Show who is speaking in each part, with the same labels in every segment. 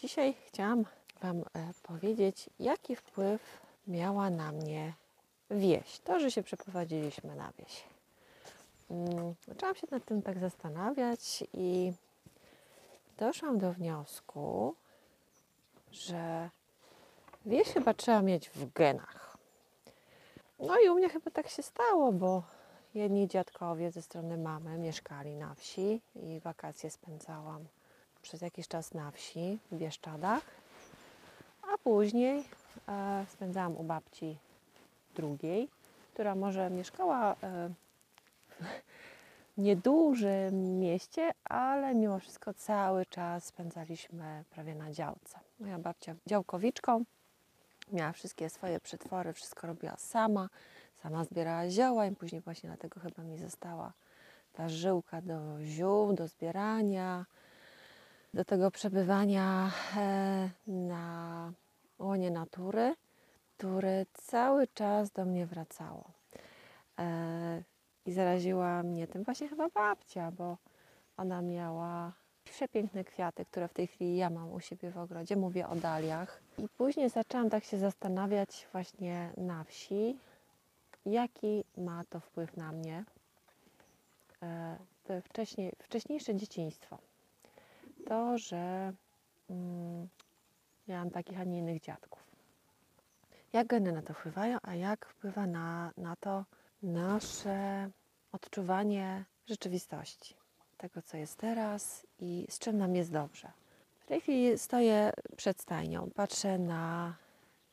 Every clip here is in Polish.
Speaker 1: Dzisiaj chciałam Wam e, powiedzieć, jaki wpływ miała na mnie wieś. To, że się przeprowadziliśmy na wieś. Mm, Zaczęłam się nad tym tak zastanawiać i doszłam do wniosku, że wieś chyba trzeba mieć w genach. No i u mnie chyba tak się stało, bo jedni dziadkowie ze strony mamy mieszkali na wsi i wakacje spędzałam przez jakiś czas na wsi w Bieszczadach, a później e, spędzałam u babci drugiej, która może mieszkała e, w niedużym mieście, ale mimo wszystko cały czas spędzaliśmy prawie na działce. Moja babcia działkowiczką, miała wszystkie swoje przetwory, wszystko robiła sama, sama zbierała zioła i później właśnie dlatego chyba mi została ta żyłka do ziół, do zbierania, do tego przebywania e, na łonie natury, które cały czas do mnie wracało. E, I zaraziła mnie tym właśnie chyba babcia, bo ona miała przepiękne kwiaty, które w tej chwili ja mam u siebie w ogrodzie. Mówię o daliach. I później zaczęłam tak się zastanawiać właśnie na wsi, jaki ma to wpływ na mnie. E, to wcześniej, wcześniejsze dzieciństwo. To, że mm, miałam takich, a nie innych dziadków. Jak geny na to wpływają, a jak wpływa na, na to nasze odczuwanie rzeczywistości, tego, co jest teraz i z czym nam jest dobrze. W tej chwili stoję przed stajnią, patrzę na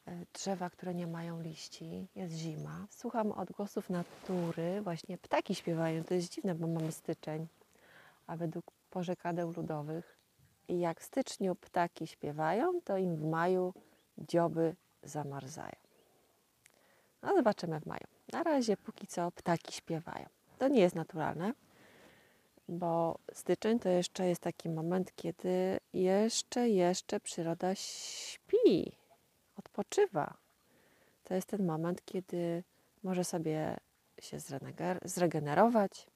Speaker 1: e, drzewa, które nie mają liści, jest zima. Słucham odgłosów natury, właśnie ptaki śpiewają, to jest dziwne, bo mamy styczeń, a według porzekadeł ludowych i jak w styczniu ptaki śpiewają, to im w maju dzioby zamarzają. No zobaczymy w maju. Na razie póki co ptaki śpiewają. To nie jest naturalne, bo styczeń to jeszcze jest taki moment, kiedy jeszcze, jeszcze przyroda śpi, odpoczywa. To jest ten moment, kiedy może sobie się zregenerować.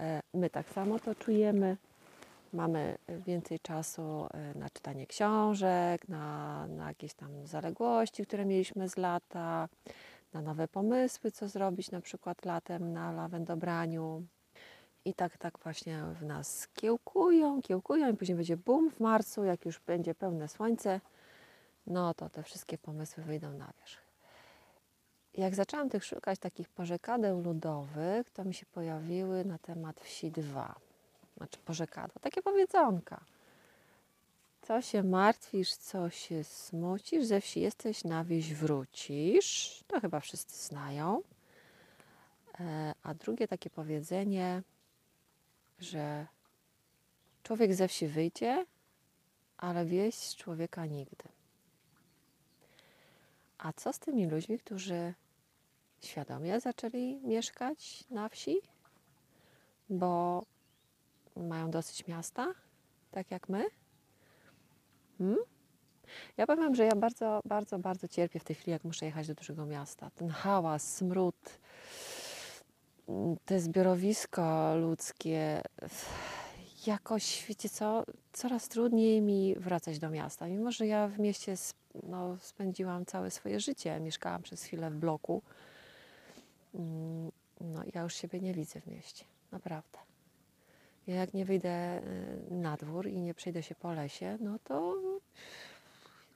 Speaker 1: E, my tak samo to czujemy. Mamy więcej czasu e, na czytanie książek, na, na jakieś tam zaległości, które mieliśmy z lata, na nowe pomysły, co zrobić na przykład latem na lawendobraniu. I tak, tak właśnie w nas kiełkują, kiełkują i później będzie bum w marcu, jak już będzie pełne słońce, no to te wszystkie pomysły wyjdą na wierzch. Jak zaczęłam tych szukać takich porzekadeł ludowych, to mi się pojawiły na temat wsi dwa. Znaczy porzekadła, takie powiedzonka. Co się martwisz, co się smucisz, ze wsi jesteś, na wieś wrócisz. To chyba wszyscy znają. E, a drugie takie powiedzenie, że człowiek ze wsi wyjdzie, ale wieś z człowieka nigdy. A co z tymi ludźmi, którzy świadomie zaczęli mieszkać na wsi, bo mają dosyć miasta, tak jak my? Hmm? Ja powiem, że ja bardzo, bardzo, bardzo cierpię w tej chwili, jak muszę jechać do dużego miasta. Ten hałas, smród, te zbiorowisko ludzkie, jakoś, wiecie co, coraz trudniej mi wracać do miasta. Mimo, że ja w mieście no, spędziłam całe swoje życie, mieszkałam przez chwilę w bloku, mm, no ja już siebie nie widzę w mieście, naprawdę. Ja jak nie wyjdę y, na dwór i nie przejdę się po lesie, no to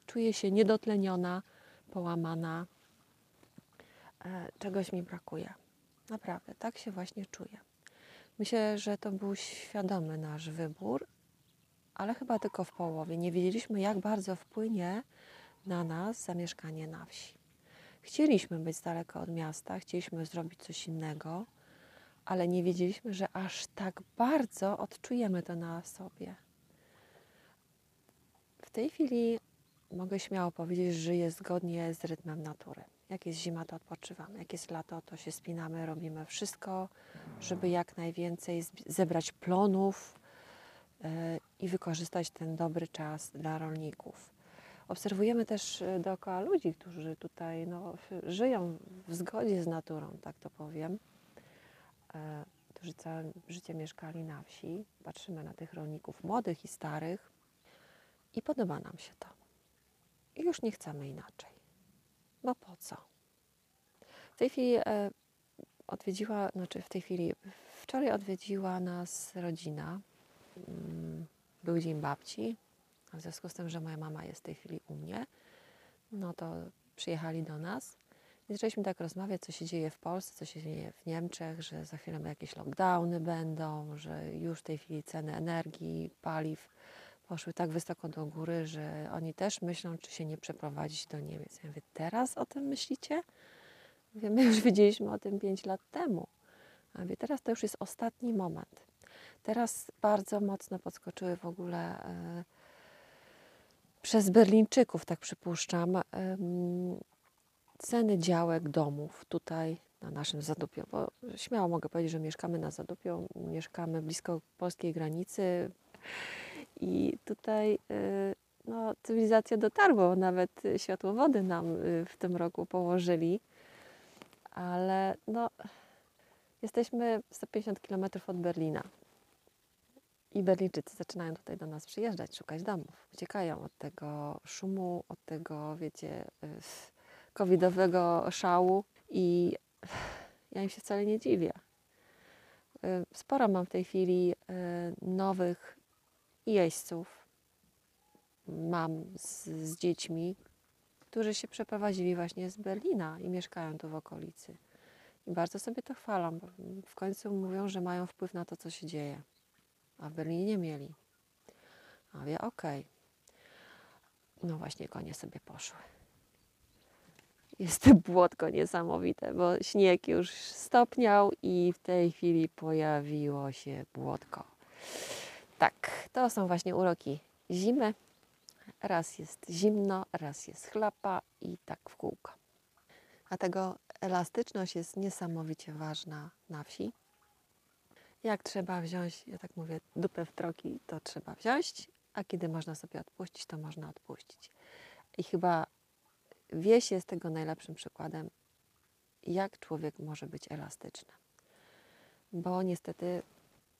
Speaker 1: czuję się niedotleniona, połamana. E, czegoś mi brakuje. Naprawdę, tak się właśnie czuję. Myślę, że to był świadomy nasz wybór, ale chyba tylko w połowie. Nie wiedzieliśmy, jak bardzo wpłynie na nas zamieszkanie na wsi. Chcieliśmy być z daleka od miasta, chcieliśmy zrobić coś innego, ale nie wiedzieliśmy, że aż tak bardzo odczujemy to na sobie. W tej chwili mogę śmiało powiedzieć, że żyję zgodnie z rytmem natury. Jak jest zima, to odpoczywamy. Jak jest lato, to się spinamy, robimy wszystko, żeby jak najwięcej zebrać plonów yy, i wykorzystać ten dobry czas dla rolników. Obserwujemy też e, dookoła ludzi, którzy tutaj no, żyją w zgodzie z naturą, tak to powiem, e, którzy całe życie mieszkali na wsi. Patrzymy na tych rolników młodych i starych I podoba nam się to. I już nie chcemy inaczej. Bo po co? W tej chwili e, odwiedziła, znaczy w tej chwili, wczoraj odwiedziła nas rodzina. Mm, był dzień babci. W związku z tym, że moja mama jest w tej chwili u mnie, no to przyjechali do nas. I zaczęliśmy tak rozmawiać, co się dzieje w Polsce, co się dzieje w Niemczech, że za chwilę jakieś lockdowny będą, że już w tej chwili ceny energii, paliw poszły tak wysoko do góry, że oni też myślą, czy się nie przeprowadzić do Niemiec. Ja mówię, teraz o tym myślicie? Mówię, my już wiedzieliśmy o tym 5 lat temu. A mówię, teraz to już jest ostatni moment. Teraz bardzo mocno podskoczyły w ogóle e, przez Berlińczyków, tak przypuszczam, ceny działek, domów tutaj na naszym Zadupiu, bo śmiało mogę powiedzieć, że mieszkamy na Zadupiu, mieszkamy blisko polskiej granicy i tutaj y, no, cywilizacja dotarła, nawet światłowody nam y, w tym roku położyli, ale no, jesteśmy 150 km od Berlina. I Berlińczycy zaczynają tutaj do nas przyjeżdżać, szukać domów. Uciekają od tego szumu, od tego, wiecie, y, covidowego szału i ja im się wcale nie dziwię. Y, sporo mam w tej chwili y, nowych jeźdźców. Mam z, z dziećmi, którzy się przeprowadzili właśnie z Berlina i mieszkają tu w okolicy. I bardzo sobie to chwalą, bo w końcu mówią, że mają wpływ na to, co się dzieje. A w Berlinie nie mieli. A wie, okej. Okay. No właśnie, konie sobie poszły. Jest błotko niesamowite, bo śnieg już stopniał i w tej chwili pojawiło się błotko. Tak, to są właśnie uroki zimy. Raz jest zimno, raz jest chlapa i tak w kółko. Dlatego elastyczność jest niesamowicie ważna na wsi. Jak trzeba wziąć, ja tak mówię, dupę w troki, to trzeba wziąć, a kiedy można sobie odpuścić, to można odpuścić. I chyba wieś jest tego najlepszym przykładem, jak człowiek może być elastyczny. Bo niestety,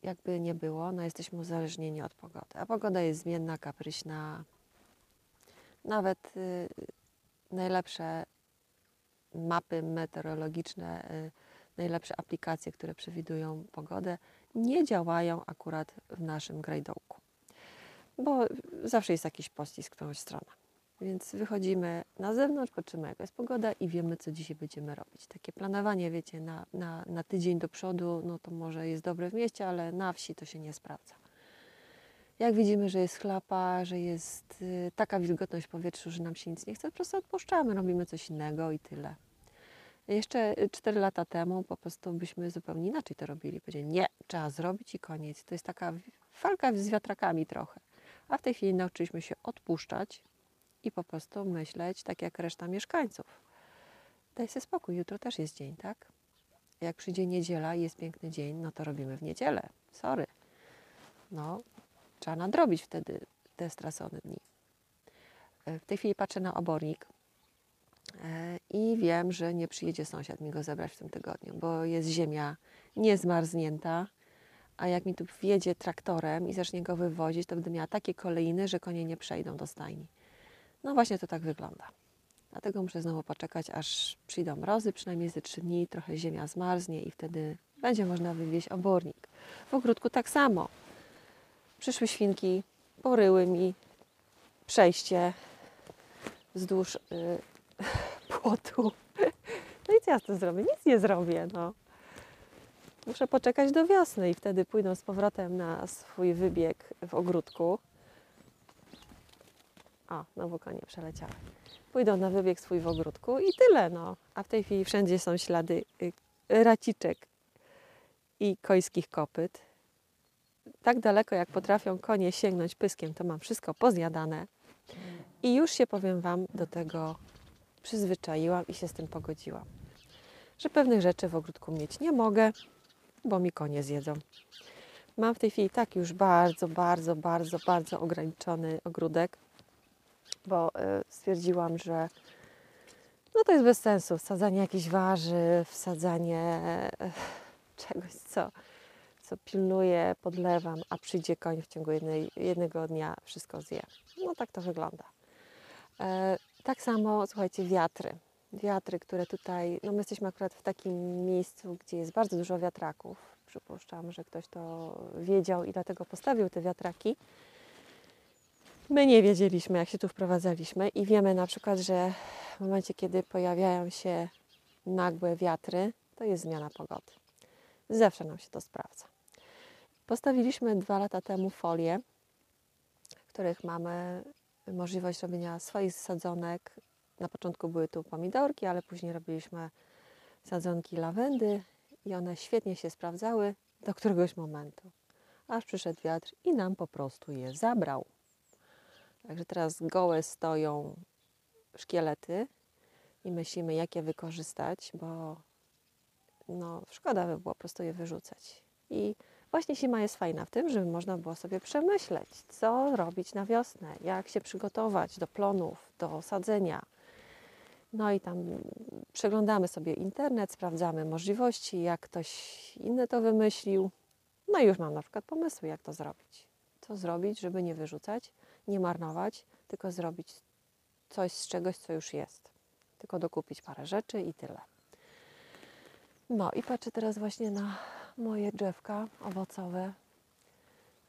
Speaker 1: jakby nie było, no jesteśmy uzależnieni od pogody. A pogoda jest zmienna, kapryśna. Nawet y, najlepsze mapy meteorologiczne, y, najlepsze aplikacje, które przewidują pogodę, nie działają akurat w naszym grajdołku. Bo zawsze jest jakiś pościsk w którąś stronę. Więc wychodzimy na zewnątrz, patrzymy jaka jest pogoda i wiemy, co dzisiaj będziemy robić. Takie planowanie, wiecie, na, na, na tydzień do przodu, no to może jest dobre w mieście, ale na wsi to się nie sprawdza. Jak widzimy, że jest chlapa, że jest y, taka wilgotność powietrzu, że nam się nic nie chce, po prostu odpuszczamy, robimy coś innego i tyle. Jeszcze 4 lata temu po prostu byśmy zupełnie inaczej to robili. Powiedzieli, nie, trzeba zrobić i koniec. To jest taka walka z wiatrakami trochę. A w tej chwili nauczyliśmy się odpuszczać, i po prostu myśleć tak jak reszta mieszkańców. Daj sobie spokój, jutro też jest dzień, tak? Jak przyjdzie niedziela i jest piękny dzień, no to robimy w niedzielę. Sorry. No, trzeba nadrobić wtedy te stracone dni. E, w tej chwili patrzę na obornik e, i wiem, że nie przyjedzie sąsiad mi go zebrać w tym tygodniu, bo jest ziemia niezmarznięta, a jak mi tu wjedzie traktorem i zacznie go wywozić, to będę miała takie kolejny, że konie nie przejdą do stajni. No właśnie to tak wygląda. Dlatego muszę znowu poczekać, aż przyjdą mrozy, przynajmniej ze trzy dni, trochę ziemia zmarznie i wtedy będzie można wywieźć obornik. W ogródku tak samo. Przyszły świnki, poryły mi przejście wzdłuż yy, płotu. No i co ja z tym zrobię? Nic nie zrobię, no. Muszę poczekać do wiosny i wtedy pójdą z powrotem na swój wybieg w ogródku. O, znowu konie przeleciały. Pójdą na wybieg swój w ogródku i tyle, no. A w tej chwili wszędzie są ślady y, raciczek i końskich kopyt. Tak daleko, jak potrafią konie sięgnąć pyskiem, to mam wszystko pozjadane. I już się, powiem Wam, do tego przyzwyczaiłam i się z tym pogodziłam. Że pewnych rzeczy w ogródku mieć nie mogę, bo mi konie zjedzą. Mam w tej chwili tak już bardzo, bardzo, bardzo, bardzo ograniczony ogródek, bo y, stwierdziłam, że no to jest bez sensu. Wsadzanie jakichś warzyw, wsadzanie y, czegoś, co, co pilnuję, podlewam, a przyjdzie koń w ciągu jednej, jednego dnia, wszystko zje. No tak to wygląda. E, tak samo, słuchajcie, wiatry. Wiatry, które tutaj, no my jesteśmy akurat w takim miejscu, gdzie jest bardzo dużo wiatraków. Przypuszczam, że ktoś to wiedział i dlatego postawił te wiatraki. My nie wiedzieliśmy, jak się tu wprowadzaliśmy i wiemy na przykład, że w momencie, kiedy pojawiają się nagłe wiatry, to jest zmiana pogody. Zawsze nam się to sprawdza. Postawiliśmy dwa lata temu folie, w których mamy możliwość robienia swoich sadzonek. Na początku były tu pomidorki, ale później robiliśmy sadzonki lawendy i one świetnie się sprawdzały do któregoś momentu. Aż przyszedł wiatr i nam po prostu je zabrał. Także teraz gołe stoją szkielety i myślimy, jak je wykorzystać, bo no, szkoda by było po prostu je wyrzucać. I właśnie zima jest fajna w tym, żeby można było sobie przemyśleć, co robić na wiosnę, jak się przygotować do plonów, do sadzenia. No i tam przeglądamy sobie internet, sprawdzamy możliwości, jak ktoś inny to wymyślił. No i już mam na przykład pomysły, jak to zrobić. Co zrobić, żeby nie wyrzucać, nie marnować, tylko zrobić coś z czegoś, co już jest. Tylko dokupić parę rzeczy i tyle. No i patrzę teraz właśnie na moje drzewka owocowe,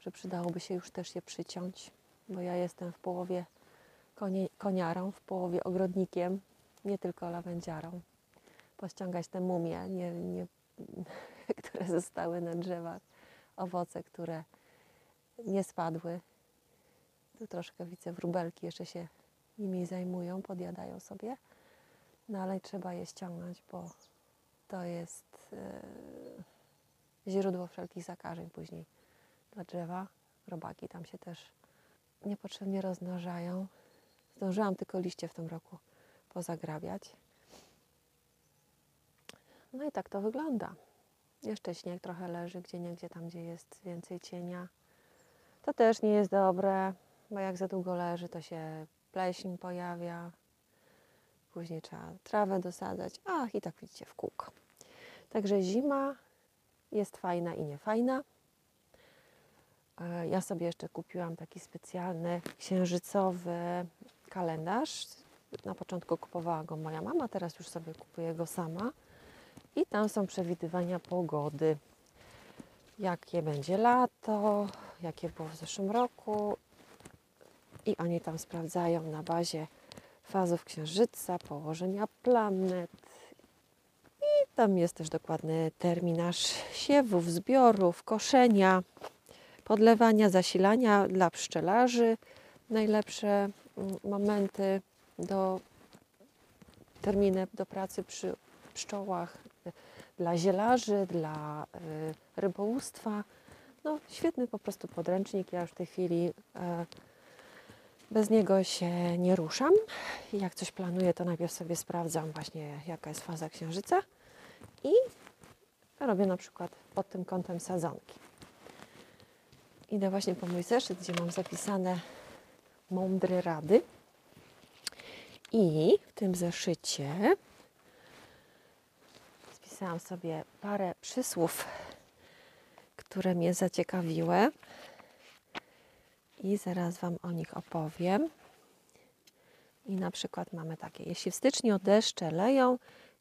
Speaker 1: że przydałoby się już też je przyciąć, bo ja jestem w połowie konie, koniarą, w połowie ogrodnikiem, nie tylko lawendziarą. Pościągać te mumie, nie, nie, które zostały na drzewach, owoce, które nie spadły. Troszkę widzę wróbelki jeszcze się nimi zajmują, podjadają sobie. No ale trzeba je ściągnąć, bo to jest yy, źródło wszelkich zakażeń później dla drzewa. Robaki tam się też niepotrzebnie rozmnażają. Zdążyłam tylko liście w tym roku pozagrabiać. No i tak to wygląda. Jeszcze śnieg trochę leży, gdzie niegdzie tam, gdzie jest więcej cienia. To też nie jest dobre, bo jak za długo leży, to się pleśń pojawia. Później trzeba trawę dosadzać. Ach, i tak widzicie w kółko. Także zima jest fajna i niefajna. Ja sobie jeszcze kupiłam taki specjalny księżycowy kalendarz. Na początku kupowała go moja mama, teraz już sobie kupuję go sama. I tam są przewidywania pogody. Jakie będzie lato, jakie było w zeszłym roku. I oni tam sprawdzają na bazie fazów księżyca, położenia planet. I tam jest też dokładny terminarz siewów, zbiorów, koszenia, podlewania, zasilania dla pszczelarzy. Najlepsze mm, momenty do terminy do pracy przy pszczołach dla zielarzy, dla y, rybołówstwa. No, świetny po prostu podręcznik. Ja już w tej chwili e, bez niego się nie ruszam. Jak coś planuję, to najpierw sobie sprawdzam właśnie, jaka jest faza księżyca i robię na przykład pod tym kątem sadzonki. Idę właśnie po mój zeszyt, gdzie mam zapisane mądre rady. I w tym zeszycie spisałam sobie parę przysłów, które mnie zaciekawiły i zaraz Wam o nich opowiem. I na przykład mamy takie: Jeśli w styczniu deszcze leją,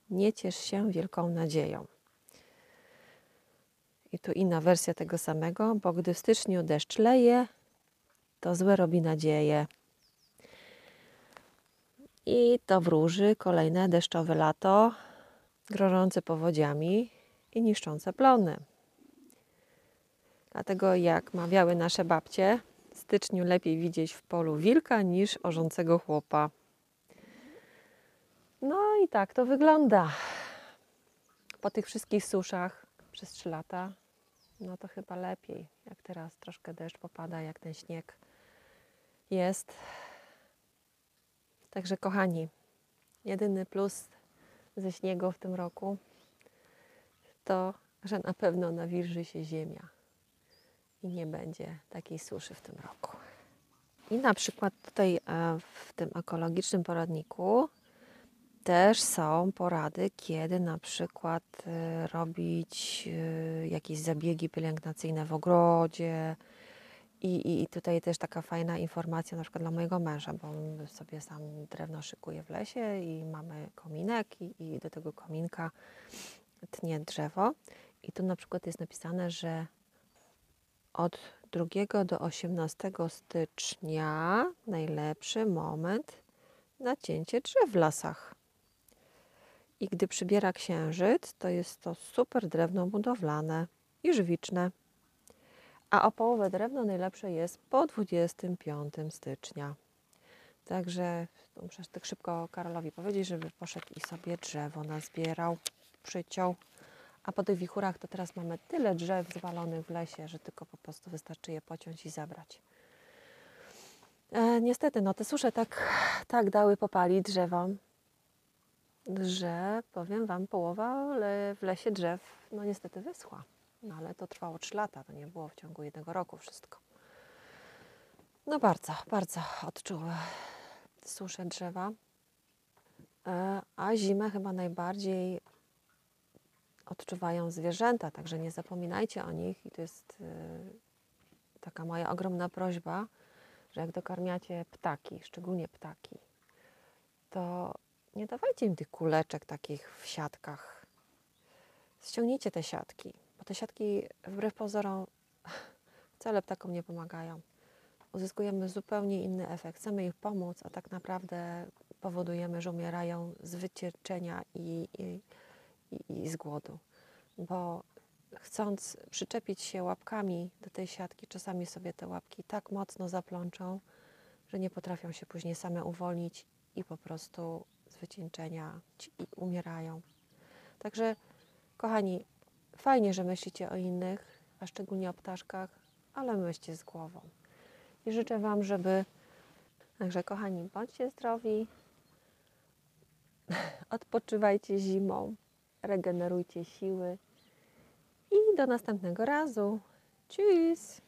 Speaker 1: nie ciesz się wielką nadzieją. I tu inna wersja tego samego, bo gdy w styczniu deszcz leje, to złe robi nadzieję. I to wróży kolejne deszczowe lato, grożące powodziami i niszczące plony. Dlatego jak mawiały nasze babcie, styczniu lepiej widzieć w polu wilka niż orzącego chłopa. No i tak to wygląda. Po tych wszystkich suszach przez 3 lata, no to chyba lepiej, jak teraz troszkę deszcz popada, jak ten śnieg jest. Także kochani, jedyny plus ze śniegu w tym roku to, że na pewno nawilży się ziemia i nie będzie takiej suszy w tym roku. I na przykład tutaj e, w tym ekologicznym poradniku też są porady, kiedy na przykład e, robić e, jakieś zabiegi pielęgnacyjne w ogrodzie, I, i, I tutaj też taka fajna informacja na przykład dla mojego męża, bo on sobie sam drewno szykuje w lesie i mamy kominek i, i do tego kominka tnie drzewo. I tu na przykład jest napisane, że od 2 do 18 stycznia najlepszy moment na cięcie drzew w lasach. I gdy przybiera księżyc, to jest to super drewno budowlane i żywiczne. A opołowe drewno najlepsze jest po 25 stycznia. Także muszę tak szybko Karolowi powiedzieć, żeby poszedł i sobie drzewo nazbierał, przyciął. A po tych wichurach to teraz mamy tyle drzew zwalonych w lesie, że tylko po prostu wystarczy je pociąć i zabrać. E, niestety, no te susze tak, tak dały popalić drzewom, że powiem Wam, połowa w lesie drzew no niestety wyschła. No ale to trwało 3 lata, to nie było w ciągu jednego roku wszystko. No bardzo, bardzo odczuły suszę drzewa. E, a zimę chyba najbardziej odczuwają zwierzęta, także nie zapominajcie o nich. I to jest y, taka moja ogromna prośba, że jak dokarmiacie ptaki, szczególnie ptaki, to nie dawajcie im tych kuleczek takich w siatkach. Ściągnijcie te siatki, bo te siatki wbrew pozorom wcale ptakom nie pomagają. Uzyskujemy zupełnie inny efekt. Chcemy ich pomóc, a tak naprawdę powodujemy, że umierają z wycierczenia i, i, i, z głodu. Bo chcąc przyczepić się łapkami do tej siatki, czasami sobie te łapki tak mocno zaplączą, że nie potrafią się później same uwolnić i po prostu z wycieńczenia umierają. Także, kochani, fajnie, że myślicie o innych, a szczególnie o ptaszkach, ale myślcie z głową. I życzę Wam, żeby. Także, kochani, bądźcie zdrowi, odpoczywajcie zimą, regenerujcie siły i do następnego razu. Tschüss!